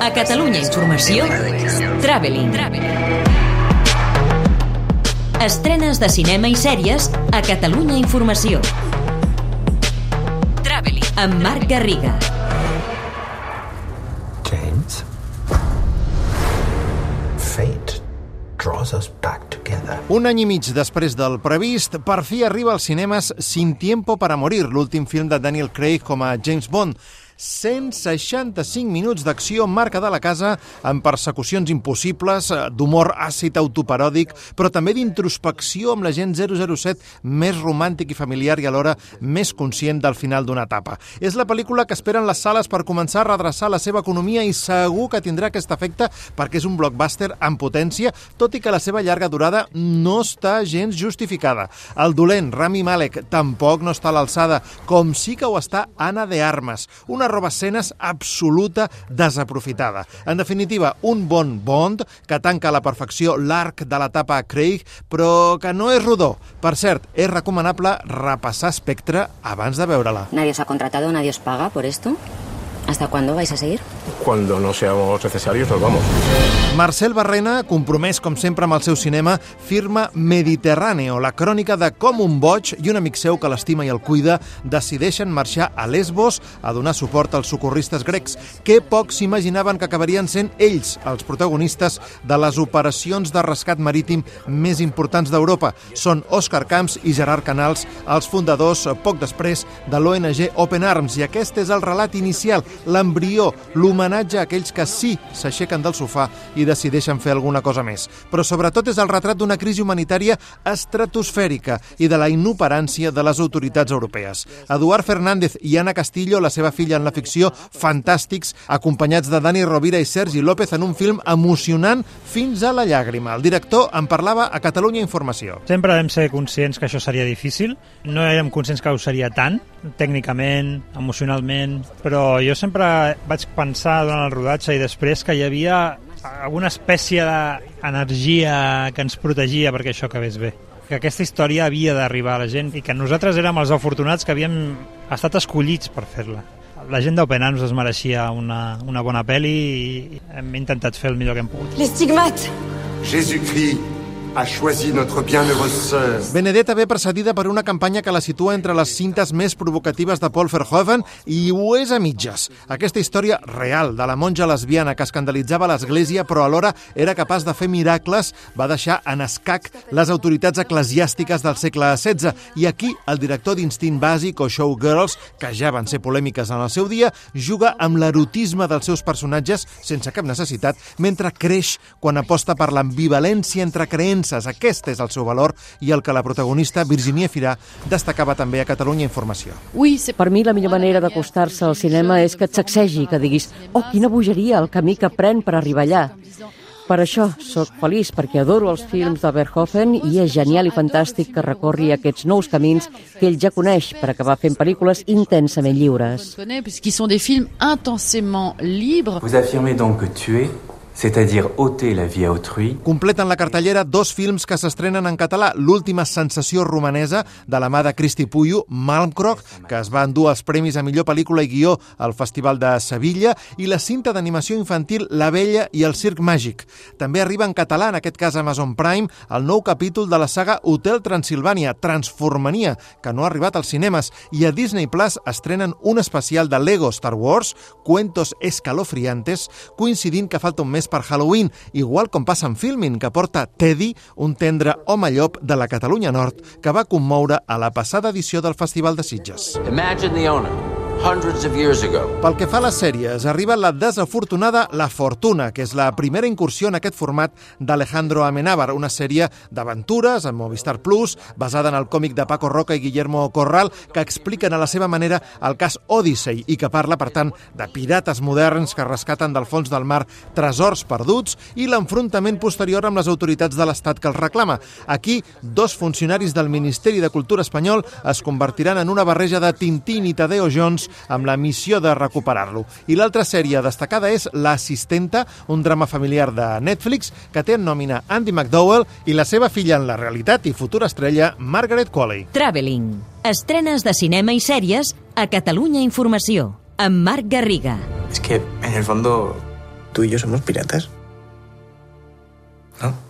A Catalunya Informació, Traveling. Estrenes de cinema i sèries a Catalunya Informació. Traveling. Amb Marc Garriga. James? Fate draws us back together. Un any i mig després del previst, per fi arriba als cinemes Sin tiempo para morir, l'últim film de Daniel Craig com a James Bond. 165 minuts d'acció marca de la casa amb persecucions impossibles, eh, d'humor àcid autoparòdic, però també d'introspecció amb la gent 007 més romàntic i familiar i alhora més conscient del final d'una etapa. És la pel·lícula que esperen les sales per començar a redreçar la seva economia i segur que tindrà aquest efecte perquè és un blockbuster amb potència, tot i que la seva llarga durada no està gens justificada. El dolent, Rami Malek, tampoc no està a l'alçada, com sí que ho està Anna de Armas, una roba escenes absoluta desaprofitada. En definitiva, un bon Bond que tanca a la perfecció l'arc de l'etapa Craig, però que no és rodó. Per cert, és recomanable repassar Spectre abans de veure-la. ¿Nadie os ha contratado? ¿Nadie os paga por esto? ¿Hasta cuándo vais a seguir? Cuando no seamos necesarios, nos vamos. Marcel Barrena, compromès com sempre amb el seu cinema, firma Mediterráneo, la crònica de com un boig i un amic seu que l'estima i el cuida decideixen marxar a Lesbos a donar suport als socorristes grecs, que pocs s'imaginaven que acabarien sent ells els protagonistes de les operacions de rescat marítim més importants d'Europa. Són Òscar Camps i Gerard Canals, els fundadors, poc després, de l'ONG Open Arms, i aquest és el relat inicial, l'embrió, l'homenatge a aquells que sí s'aixequen del sofà i decideixen fer alguna cosa més. Però sobretot és el retrat d'una crisi humanitària estratosfèrica i de la inoperància de les autoritats europees. Eduard Fernández i Ana Castillo, la seva filla en la ficció, fantàstics, acompanyats de Dani Rovira i Sergi López en un film emocionant fins a la llàgrima. El director en parlava a Catalunya Informació. Sempre vam ser conscients que això seria difícil. No érem conscients que ho seria tant, tècnicament, emocionalment, però jo sempre vaig pensar durant el rodatge i després que hi havia alguna espècie d'energia que ens protegia perquè això acabés bé que aquesta història havia d'arribar a la gent i que nosaltres érem els afortunats que havíem estat escollits per fer-la. La gent d'Open Arms es mereixia una, una bona pel·li i hem intentat fer el millor que hem pogut. Les stigmates Jésus-Christ a choisi notre bienheureuse sœur. Benedetta ve precedida per una campanya que la situa entre les cintes més provocatives de Paul Verhoeven i ho és a mitges. Aquesta història real de la monja lesbiana que escandalitzava l'Església però alhora era capaç de fer miracles va deixar en escac les autoritats eclesiàstiques del segle XVI i aquí el director d'Instint Bàsic o Showgirls, que ja van ser polèmiques en el seu dia, juga amb l'erotisme dels seus personatges sense cap necessitat, mentre creix quan aposta per l'ambivalència entre creences creences. Aquest és el seu valor i el que la protagonista, Virginia Firà, destacava també a Catalunya Informació. Oui, per mi la millor manera d'acostar-se al cinema és que et sacsegi, que diguis «Oh, quina bogeria, el camí que pren per arribar allà». Per això sóc feliç, perquè adoro els films de Verhoeven i és genial i fantàstic que recorri aquests nous camins que ell ja coneix per acabar fent pel·lícules intensament lliures. Vous affirmez donc que tuer c'est-à-dire ôter la vie à autrui. Completen la cartellera dos films que s'estrenen en català. L'última sensació romanesa de la mà de Cristi Puyo, Malmkrog, que es va endur els premis a millor pel·lícula i guió al Festival de Sevilla, i la cinta d'animació infantil La vella i el circ màgic. També arriba en català, en aquest cas Amazon Prime, el nou capítol de la saga Hotel Transilvània, Transformania, que no ha arribat als cinemes, i a Disney Plus estrenen un especial de Lego Star Wars, Cuentos escalofriantes, coincidint que falta un mes per Halloween, igual com passa en Filmin, que porta Teddy, un tendre home llop de la Catalunya Nord, que va commoure a la passada edició del Festival de Sitges. Imagine the owner hundreds of years ago. Pel que fa a les sèries, arriba la desafortunada La Fortuna, que és la primera incursió en aquest format d'Alejandro Amenábar, una sèrie d'aventures en Movistar Plus, basada en el còmic de Paco Roca i Guillermo Corral, que expliquen a la seva manera el cas Odyssey i que parla, per tant, de pirates moderns que rescaten del fons del mar tresors perduts i l'enfrontament posterior amb les autoritats de l'Estat que els reclama. Aquí, dos funcionaris del Ministeri de Cultura espanyol es convertiran en una barreja de Tintín i Tadeo Jones amb la missió de recuperar-lo. I l'altra sèrie destacada és L'assistenta, un drama familiar de Netflix que té en nòmina Andy McDowell i la seva filla en la realitat i futura estrella Margaret Qualley. Traveling. Estrenes de cinema i sèries a Catalunya Informació amb Marc Garriga. Es que, en el fondo, tú y yo somos piratas. ¿No?